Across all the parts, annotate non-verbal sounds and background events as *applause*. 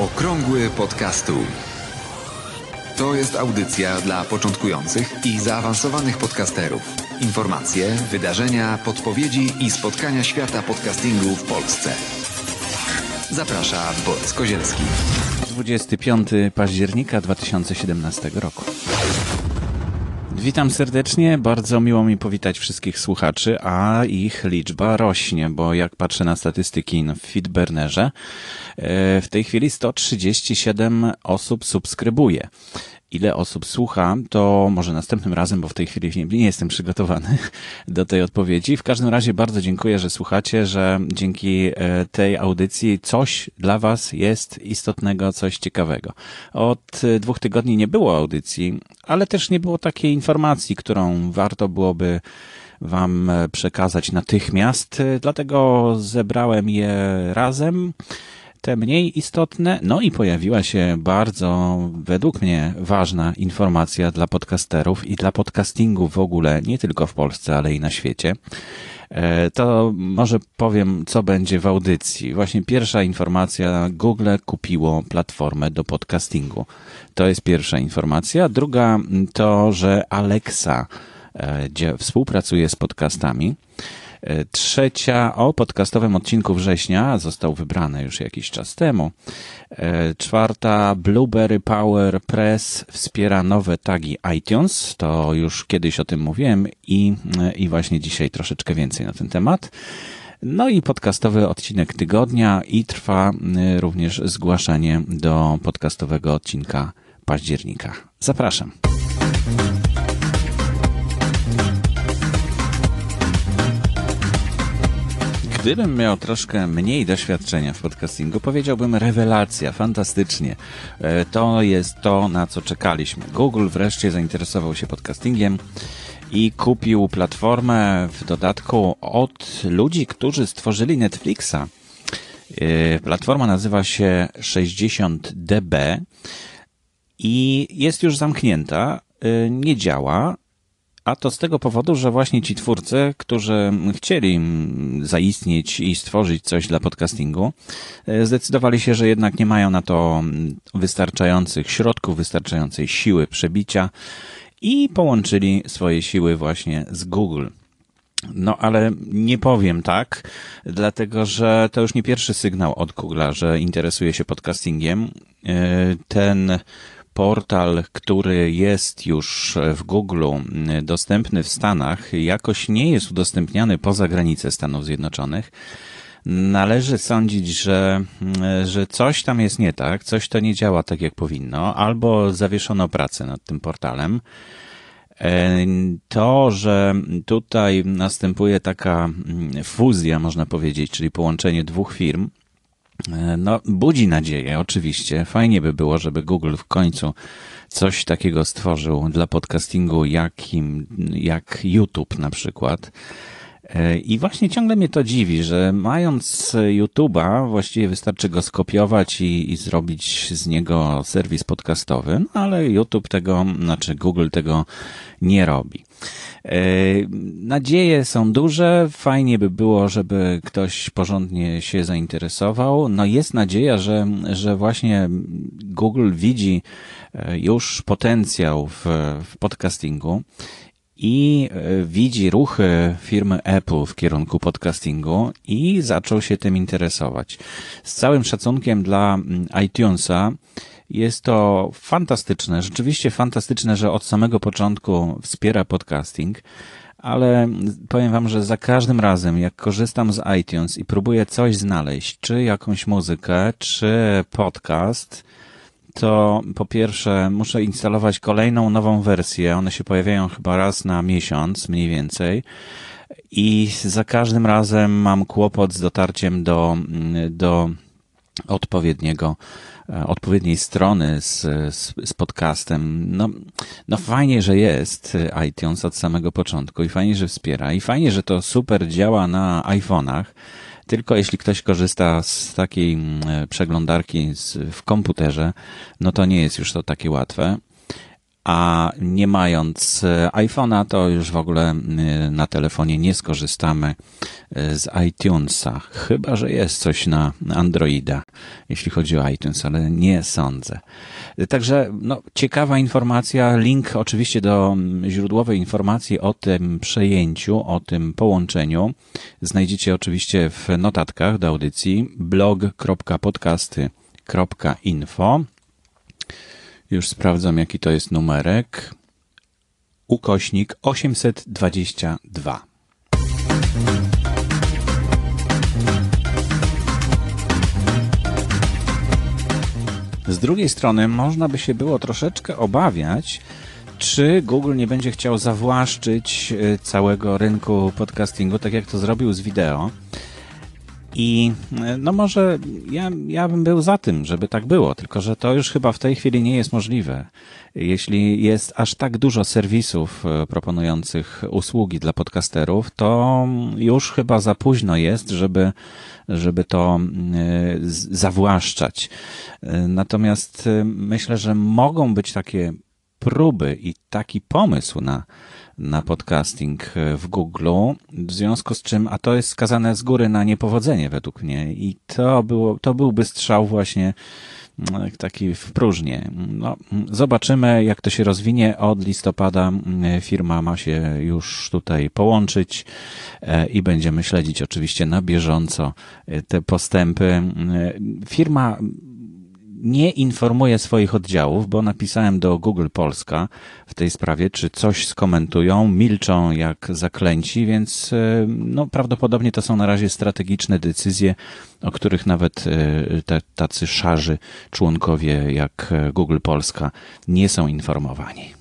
Okrągły podcastu. To jest audycja dla początkujących i zaawansowanych podcasterów. Informacje, wydarzenia, podpowiedzi i spotkania świata podcastingu w Polsce. Zaprasza Borys Kozielski. 25 października 2017 roku. Witam serdecznie, bardzo miło mi powitać wszystkich słuchaczy, a ich liczba rośnie, bo jak patrzę na statystyki w Feedburnerze, e, w tej chwili 137 osób subskrybuje ile osób słucha, to może następnym razem, bo w tej chwili nie, nie jestem przygotowany *laughs* do tej odpowiedzi. W każdym razie bardzo dziękuję, że słuchacie, że dzięki e, tej audycji coś dla Was jest istotnego, coś ciekawego. Od e, dwóch tygodni nie było audycji, ale też nie było takiej informacji, którą warto byłoby Wam e, przekazać natychmiast, dlatego zebrałem je razem te mniej istotne. No i pojawiła się bardzo, według mnie, ważna informacja dla podcasterów i dla podcastingu w ogóle, nie tylko w Polsce, ale i na świecie. E, to może powiem, co będzie w audycji. Właśnie pierwsza informacja, Google kupiło platformę do podcastingu. To jest pierwsza informacja. Druga to, że Alexa e, współpracuje z podcastami. E, trzecia o podcastowym odcinku września, został wybrany już jakiś czas temu. E, czwarta Blueberry Power Press wspiera nowe tagi iTunes, to już kiedyś o tym mówiłem i, i właśnie dzisiaj troszeczkę więcej na ten temat. No i podcastowy odcinek tygodnia i trwa e, również zgłaszanie do podcastowego odcinka października. Zapraszam. Gdybym miał troszkę mniej doświadczenia w podcastingu, powiedziałbym rewelacja, fantastycznie. E, to jest to, na co czekaliśmy. Google wreszcie zainteresował się podcastingiem i kupił platformę w dodatku od ludzi, którzy stworzyli Netflixa. E, platforma nazywa się 60dB i jest już zamknięta, e, nie działa, a to z tego powodu, że właśnie ci twórcy, którzy chcieli zaistnieć i stworzyć coś dla podcastingu, e, zdecydowali się, że jednak nie mają na to wystarczających środków, wystarczającej siły przebicia i połączyli swoje siły właśnie z Google. No, ale nie powiem tak, dlatego że to już nie pierwszy sygnał od Google'a, że interesuje się podcastingiem. E, ten portal, który jest już w Google dostępny w Stanach, jakoś nie jest udostępniany poza granice Stanów Zjednoczonych, należy sądzić, że, że coś tam jest nie tak, coś to nie działa tak jak powinno, albo zawieszono pracę nad tym portalem. To, że tutaj następuje taka fuzja, można powiedzieć, czyli połączenie dwóch firm, E, no, budzi nadzieję, oczywiście. Fajnie by było, żeby Google w końcu coś takiego stworzył dla podcastingu, jakim, jak YouTube na przykład. E, I właśnie ciągle mnie to dziwi, że mając YouTube'a, właściwie wystarczy go skopiować i, i zrobić z niego serwis podcastowy, no ale YouTube tego, znaczy Google tego nie robi. E, nadzieje są duże. Fajnie by było, żeby ktoś porządnie się zainteresował. No jest nadzieja, że, że właśnie Google widzi e, już potencjał w, w podcastingu i e, widzi ruchy firmy Apple w kierunku podcastingu i zaczął się tym interesować. Z całym szacunkiem dla mm, iTunesa, jest to fantastyczne, rzeczywiście fantastyczne, że od samego początku wspiera podcasting, ale powiem Wam, że za każdym razem, jak korzystam z iTunes i próbuję coś znaleźć, czy jakąś muzykę, czy podcast, to po pierwsze muszę instalować kolejną nową wersję. One się pojawiają chyba raz na miesiąc, mniej więcej. I za każdym razem mam kłopot z dotarciem do, do odpowiedniego E, odpowiedniej strony z, z, z, podcastem. No, no fajnie, że jest iTunes od samego początku i fajnie, że wspiera i fajnie, że to super działa na iPhone'ach. Tylko jeśli ktoś korzysta z takiej mm, przeglądarki w komputerze, no to nie jest już to takie łatwe. a nie mając e, iPhone'a, to już w ogóle e, na telefonie nie skorzystamy e, z iTunesa. Chyba, że jest coś na Androida, jeśli chodzi o iTunes, ale nie sądzę. Także no, ciekawa informacja. Link oczywiście do źródłowej informacji o tym przejęciu, o tym połączeniu znajdziecie oczywiście w notatkach do audycji blog.podcasty.info. Już sprawdzam, jaki to jest numerek. Ukośnik 822. Z drugiej strony można by się było troszeczkę obawiać, czy Google nie będzie chciał zawłaszczyć e, całego rynku podcastingu, tak jak to zrobił z wideo. I e, no może ja, ja bym był za tym, żeby tak było, tylko że to już chyba w tej chwili nie jest możliwe. Jeśli jest aż tak dużo serwisów e, proponujących usługi dla podcasterów, to już chyba za późno jest, żeby, żeby to e, zawłaszczać. Natomiast myślę, że mogą być takie próby i taki pomysł na na podcasting w Google, w związku z czym, a to jest skazane z góry na niepowodzenie według mnie i to, było, to byłby strzał właśnie mm, taki w próżnię. No, zobaczymy, jak to się rozwinie. Od listopada mm, firma ma się już tutaj połączyć e, i będziemy śledzić oczywiście na bieżąco e, te postępy. Mm, firma nie informuję swoich oddziałów, bo napisałem do Google Polska w tej sprawie, czy coś skomentują, milczą jak zaklęci, więc e, no, prawdopodobnie to są na razie strategiczne decyzje, o których nawet e, te, tacy szarzy członkowie jak e, Google Polska nie są informowani.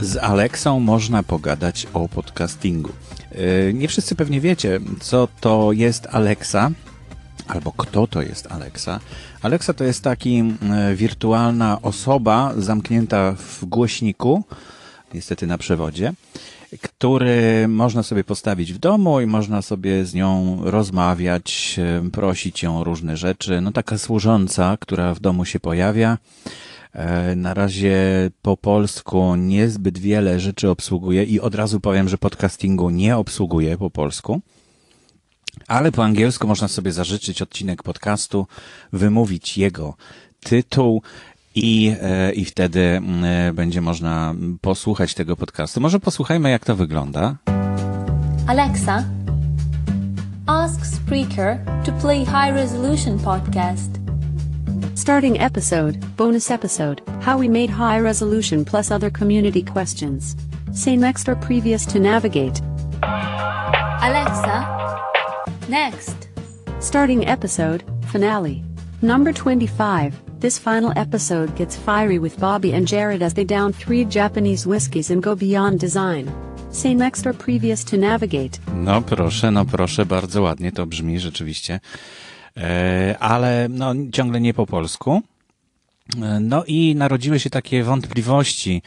Z Alexą można pogadać o podcastingu. E, nie wszyscy pewnie wiecie, co to jest Alexa, albo kto to jest Alexa. Alexa to jest taki e, wirtualna osoba zamknięta w głośniku, niestety na przewodzie, który można sobie postawić w domu i można sobie z nią rozmawiać, e, prosić ją o różne rzeczy. No taka służąca, która w domu się pojawia. E, na razie po polsku niezbyt wiele rzeczy obsługuje i od razu powiem, że podcastingu nie obsługuje po polsku. Ale po angielsku można sobie zażyczyć odcinek podcastu, wymówić jego tytuł i, e, i wtedy e, będzie można posłuchać tego podcastu. Może posłuchajmy, jak to wygląda. Alexa, ask Spreaker to play High Resolution Podcast. Starting episode, bonus episode, how we made high resolution plus other community questions. Say next or previous to navigate. Alexa, next. Starting episode, finale. Number 25. This final episode gets fiery with Bobby and Jared as they down three Japanese whiskeys and go beyond design. Say next or previous to navigate. No proszę, no proszę, bardzo ładnie to brzmi rzeczywiście. E, ale no, ciągle nie po polsku. E, no i narodziły się takie wątpliwości.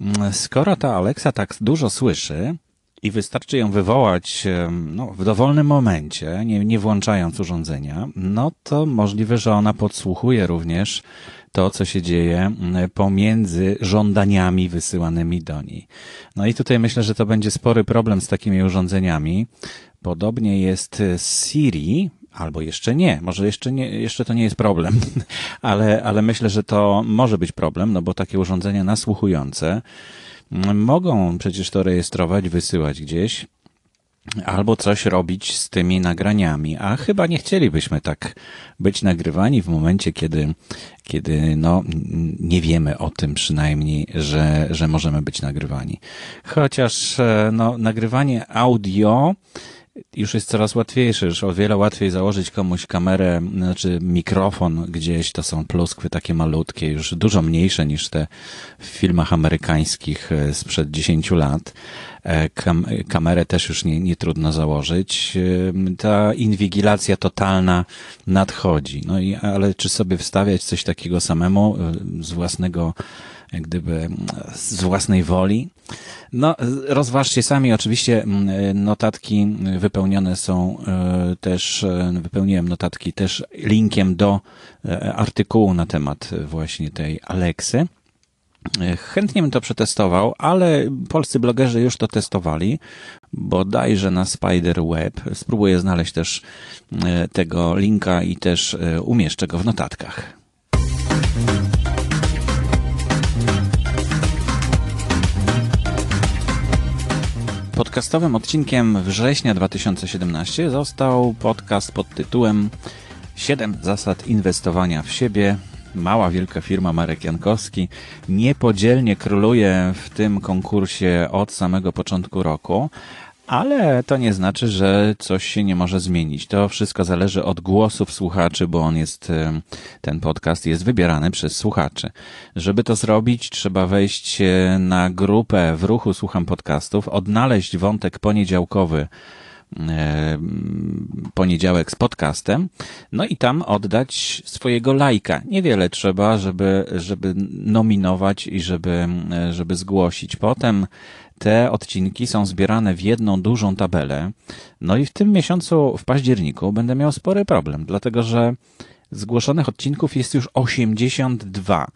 Mm, skoro ta Alexa tak dużo słyszy i wystarczy ją wywołać no, w dowolnym momencie, nie, nie włączając urządzenia, no to możliwe, że ona podsłuchuje również to, co się dzieje mm, pomiędzy żądaniami wysyłanymi do niej. No i tutaj myślę, że to będzie spory problem z takimi urządzeniami. Podobnie jest z Siri, albo jeszcze nie, może jeszcze, nie, jeszcze to nie jest problem, *laughs* ale, ale myślę, że to może być problem, no bo takie urządzenia nasłuchujące mogą przecież to rejestrować, wysyłać gdzieś, albo coś robić z tymi nagraniami, a chyba nie chcielibyśmy tak być nagrywani w momencie, kiedy, kiedy no, nie wiemy o tym przynajmniej, że, że możemy być nagrywani. Chociaż e, no, nagrywanie audio już jest coraz łatwiejsze, już o wiele łatwiej założyć komuś kamerę, znaczy mikrofon gdzieś, to są pluskwy takie malutkie, już dużo mniejsze niż te w filmach amerykańskich e, sprzed 10 lat. E, kam kamerę też już nie, nie trudno założyć. E, ta inwigilacja totalna nadchodzi. No i, ale czy sobie wstawiać coś takiego samemu z własnego gdyby mm, z własnej woli. No, rozważcie sami. Oczywiście mm, notatki wypełnione są e, też, e, wypełniłem notatki też linkiem do e, artykułu na temat właśnie tej Aleksy. Chętnie bym to przetestował, ale polscy blogerzy już to testowali, bodajże na Spiderweb. Spróbuję znaleźć też tego linka i też umieszczę go w notatkach. Podcastowym odcinkiem września 2017 został podcast pod tytułem 7 zasad inwestowania w siebie. Mała, wielka firma Marek Jankowski niepodzielnie króluje w tym konkursie od samego początku roku, ale to nie znaczy, że coś się nie może zmienić. To wszystko zależy od głosów słuchaczy, bo on jest, ten podcast jest wybierany przez słuchaczy. Żeby to zrobić, trzeba wejść na grupę w ruchu Słucham Podcastów, odnaleźć wątek poniedziałkowy poniedziałek z podcastem, no i tam oddać swojego lajka. Niewiele trzeba, żeby, żeby nominować i żeby, żeby zgłosić. Potem te odcinki są zbierane w jedną dużą tabelę. No i w tym miesiącu, w październiku, będę miał spory problem, dlatego że zgłoszonych odcinków jest już 82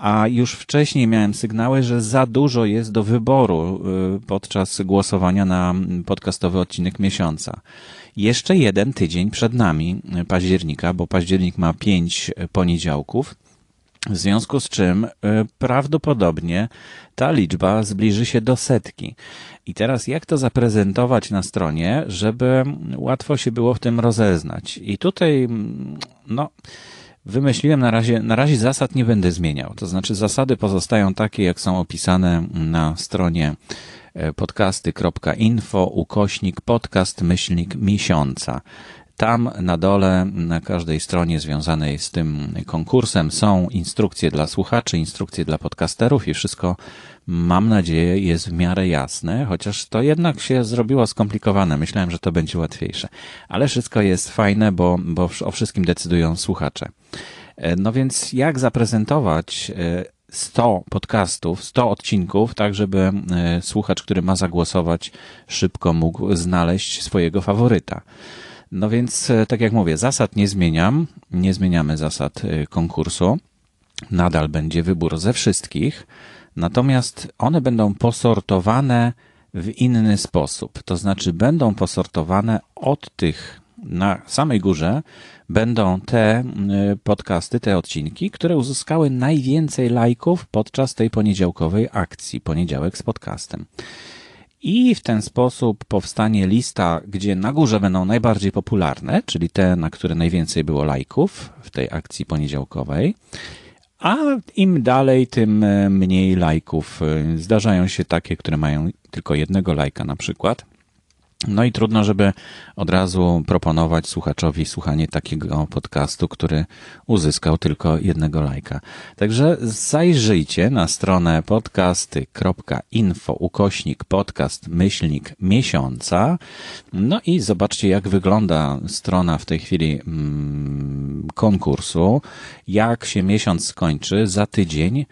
a już wcześniej miałem sygnały, że za dużo jest do wyboru y, podczas głosowania na podcastowy odcinek miesiąca. Jeszcze jeden tydzień przed nami y, października, bo październik ma pięć poniedziałków. W związku z czym y, prawdopodobnie ta liczba zbliży się do setki. I teraz jak to zaprezentować na stronie, żeby łatwo się było w tym rozeznać? I tutaj, mm, no, wymyśliłem na razie, na razie zasad nie będę zmieniał. To znaczy zasady pozostają takie, jak są opisane na stronie e, podcasty.info ukośnik podcast myślnik miesiąca. Tam na dole, na każdej stronie związanej z tym konkursem są instrukcje dla słuchaczy, instrukcje dla podcasterów i wszystko, mam nadzieję, jest w miarę jasne, chociaż to jednak się zrobiło skomplikowane. Myślałem, że to będzie łatwiejsze. Ale wszystko jest fajne, bo, bo o wszystkim decydują słuchacze. E, no więc jak zaprezentować 100 e, podcastów, 100 odcinków, tak żeby e, słuchacz, który ma zagłosować, szybko mógł znaleźć swojego faworyta. No więc, tak jak mówię, zasad nie zmieniam, nie zmieniamy zasad konkursu. Nadal będzie wybór ze wszystkich, natomiast one będą posortowane w inny sposób. To znaczy, będą posortowane od tych na samej górze będą te e, podcasty, te odcinki, które uzyskały najwięcej lajków podczas tej poniedziałkowej akcji, poniedziałek z podcastem. I w ten sposób powstanie lista, gdzie na górze będą najbardziej popularne, czyli te, na które najwięcej było lajków w tej akcji poniedziałkowej. A im dalej, tym e, mniej lajków. E, zdarzają się takie, które mają tylko jednego lajka na przykład. No i trudno, żeby od razu proponować słuchaczowi słuchanie takiego podcastu, który uzyskał tylko jednego lajka. Także zajrzyjcie na stronę podcasty.info ukośnik podcast myślnik miesiąca. No i zobaczcie, jak wygląda strona w tej chwili mm, konkursu. Jak się miesiąc skończy, za tydzień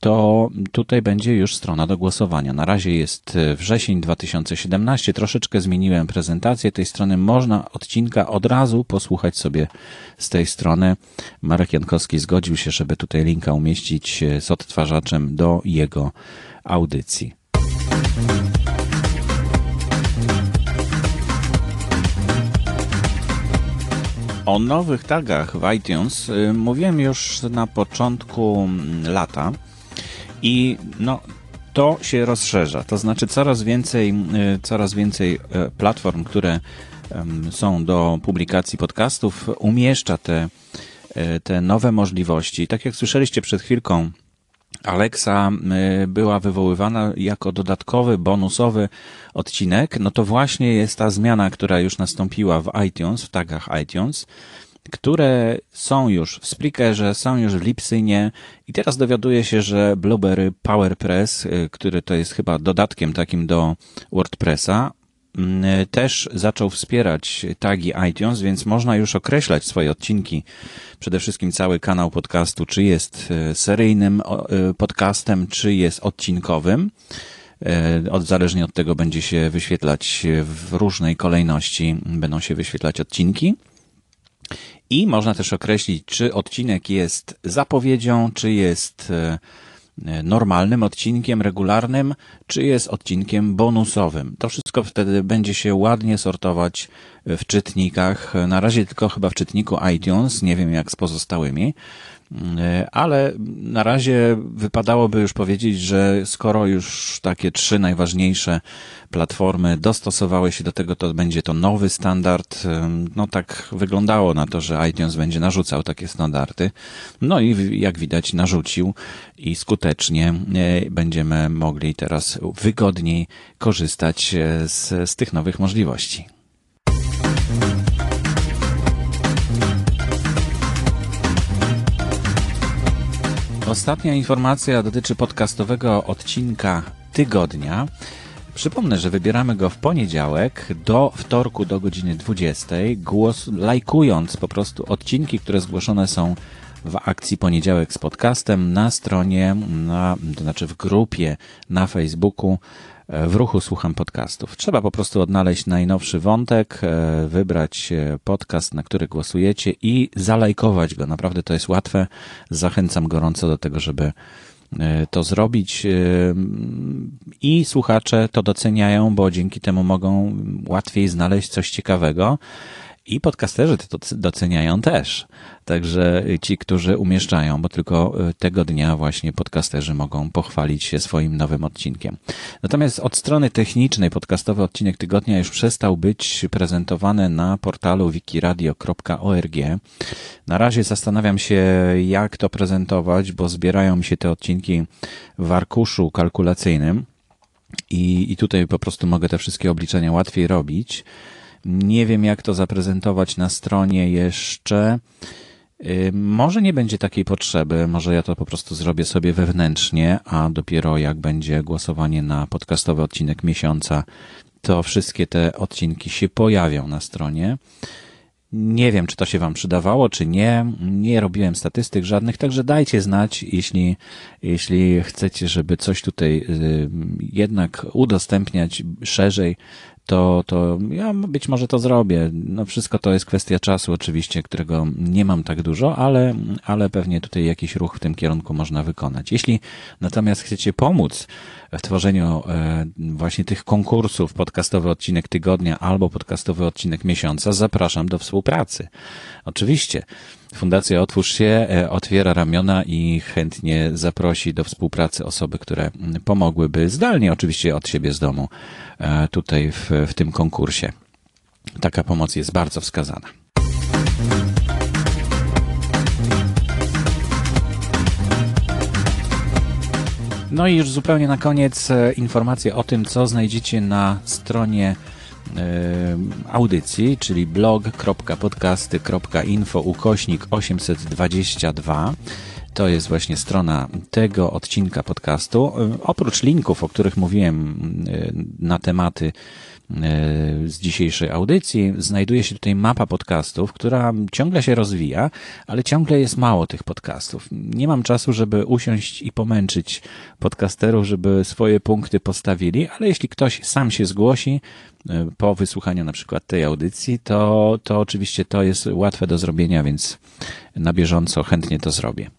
to tutaj będzie już strona do głosowania. Na razie jest wrzesień 2017. Troszeczkę zmieniłem prezentację tej strony. Można odcinka od razu posłuchać sobie z tej strony. Marek Jankowski zgodził się, żeby tutaj linka umieścić z odtwarzaczem do jego audycji. O nowych tagach w iTunes y, mówiłem już na początku mm, lata i no, to się rozszerza. To znaczy coraz więcej, y, coraz więcej y, platform, które są do publikacji podcastów, umieszcza te, te nowe możliwości. Tak jak słyszeliście przed chwilką, Alexa y, była wywoływana jako dodatkowy, bonusowy odcinek, no to właśnie jest ta zmiana, która już nastąpiła w iTunes, w tagach iTunes, które są już w Spreakerze, są już w Lipsynie. I teraz dowiaduję się, że Blueberry PowerPress, y, który to jest chyba dodatkiem takim do WordPressa, też zaczął wspierać tagi iTunes, więc można już określać swoje odcinki. Przede wszystkim cały kanał podcastu, czy jest e, seryjnym e, podcastem, czy jest odcinkowym. E, od, zależnie od tego będzie się wyświetlać w różnej kolejności, będą się wyświetlać odcinki. I można też określić, czy odcinek jest zapowiedzią, czy jest normalnym odcinkiem regularnym, czy jest odcinkiem bonusowym. To wszystko wtedy będzie się ładnie sortować w czytnikach. Na razie tylko chyba w czytniku iTunes, nie wiem jak z pozostałymi. E, ale na razie wypadałoby już powiedzieć, że skoro już takie trzy najważniejsze platformy dostosowały się do tego, to będzie to nowy standard. E, no tak wyglądało na to, że iTunes będzie narzucał takie standardy. No i jak widać narzucił i skutecznie e, będziemy mogli teraz wygodniej korzystać z, z tych nowych możliwości. Ostatnia informacja dotyczy podcastowego odcinka tygodnia. Przypomnę, że wybieramy go w poniedziałek do wtorku do godziny 20, głos, lajkując po prostu odcinki, które zgłoszone są w akcji Poniedziałek z podcastem na stronie, na, to znaczy w grupie na Facebooku w ruchu słucham podcastów. Trzeba po prostu odnaleźć najnowszy wątek, e, wybrać e, podcast, na który głosujecie i zalajkować go. Naprawdę to jest łatwe. Zachęcam gorąco do tego, żeby e, to zrobić i słuchacze to doceniają, bo dzięki temu mogą łatwiej znaleźć coś ciekawego. I podcasterzy to doceniają też. Także ci, którzy umieszczają, bo tylko y, tego dnia właśnie podcasterzy mogą pochwalić się swoim nowym odcinkiem. Natomiast od strony technicznej podcastowy odcinek tygodnia już przestał być prezentowany na portalu wikiradio.org. Na razie zastanawiam się, jak to prezentować, bo zbierają mi się te odcinki w arkuszu kalkulacyjnym i, i tutaj po prostu mogę te wszystkie obliczenia łatwiej robić. Nie wiem, jak to zaprezentować na stronie jeszcze. Y, może nie będzie takiej potrzeby, może ja to po prostu zrobię sobie wewnętrznie, a dopiero jak będzie głosowanie na podcastowy odcinek miesiąca, to wszystkie te odcinki się pojawią na stronie. Nie wiem, czy to się Wam przydawało, czy nie. Nie robiłem statystyk żadnych, także dajcie znać, jeśli, jeśli chcecie, żeby coś tutaj y, jednak udostępniać szerzej, to, to ja być może to zrobię. No wszystko to jest kwestia czasu oczywiście, którego nie mam tak dużo, ale, ale pewnie tutaj jakiś ruch w tym kierunku można wykonać. Jeśli natomiast chcecie pomóc w tworzeniu e, właśnie tych konkursów podcastowy odcinek tygodnia albo podcastowy odcinek miesiąca, zapraszam do współpracy. Oczywiście. Fundacja Otwórz się e, otwiera ramiona i chętnie zaprosi do współpracy osoby, które pomogłyby zdalnie, oczywiście od siebie z domu, tutaj w, w tym konkursie. Taka pomoc jest bardzo wskazana. No i już zupełnie na koniec e, informacje o tym, co znajdziecie na stronie audycji, czyli blog.podcasty.info ukośnik 822. To jest właśnie strona tego odcinka podcastu. Oprócz linków, o których mówiłem na tematy z dzisiejszej audycji, znajduje się tutaj mapa podcastów, która ciągle się rozwija, ale ciągle jest mało tych podcastów. Nie mam czasu, żeby usiąść i pomęczyć podcasterów, żeby swoje punkty postawili, ale jeśli ktoś sam się zgłosi, E, po wysłuchaniu na przykład tej audycji, to, to oczywiście to jest łatwe do zrobienia, więc na bieżąco chętnie to zrobię.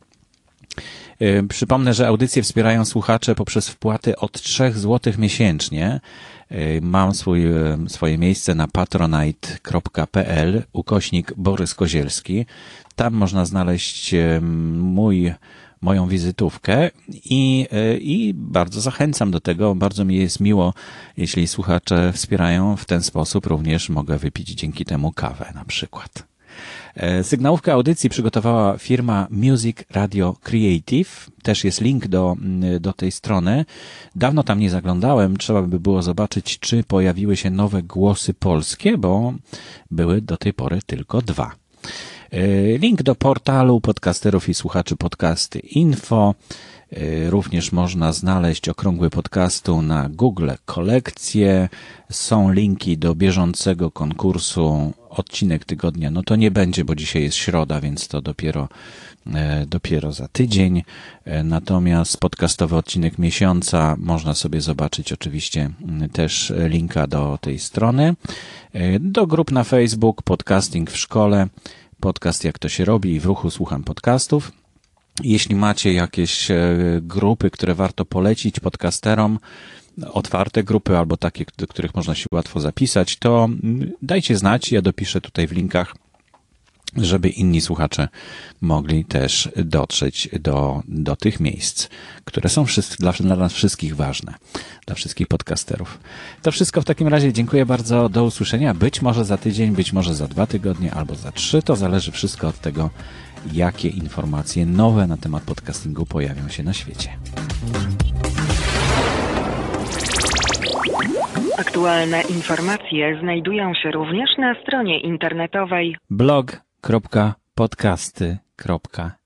E, przypomnę, że audycje wspierają słuchacze poprzez wpłaty od 3 zł miesięcznie. E, mam swój, swoje miejsce na patronite.pl ukośnik Borys Kozielski. Tam można znaleźć mój moją wizytówkę i, i bardzo zachęcam do tego. Bardzo mi jest miło, jeśli słuchacze wspierają w ten sposób. Również mogę wypić dzięki temu kawę na przykład. E, sygnałówkę audycji przygotowała firma Music Radio Creative. Też jest link do, do tej strony. Dawno tam nie zaglądałem. Trzeba by było zobaczyć, czy pojawiły się nowe głosy polskie, bo były do tej pory tylko dwa. E, link do portalu podcasterów i słuchaczy podcasty info. Y, Również można znaleźć okrągły podcastu na Google Kolekcje. Są linki do bieżącego konkursu odcinek tygodnia. No to nie będzie, bo dzisiaj jest środa, więc to dopiero, e, dopiero za tydzień. E, Natomiast podcastowy odcinek miesiąca można sobie zobaczyć oczywiście mm, też linka do tej strony. E, Do grup na Facebook, podcasting w szkole, podcast jak to się robi i w ruchu słucham podcastów. Jeśli macie jakieś e, grupy, które warto polecić podcasterom, otwarte grupy albo takie, do których można się łatwo zapisać, to mm, dajcie znać. Ja dopiszę tutaj w linkach, żeby inni słuchacze mogli też dotrzeć do, do tych miejsc, które są wszyscy, dla, dla nas wszystkich ważne, dla wszystkich podcasterów. To wszystko w takim razie. Dziękuję bardzo. Do usłyszenia. Być może za tydzień, być może za dwa tygodnie albo za trzy. To zależy wszystko od tego, jakie informacje nowe na temat podcastingu pojawią się na świecie. Aktualne informacje znajdują się również na stronie internetowej blog.podcasty.net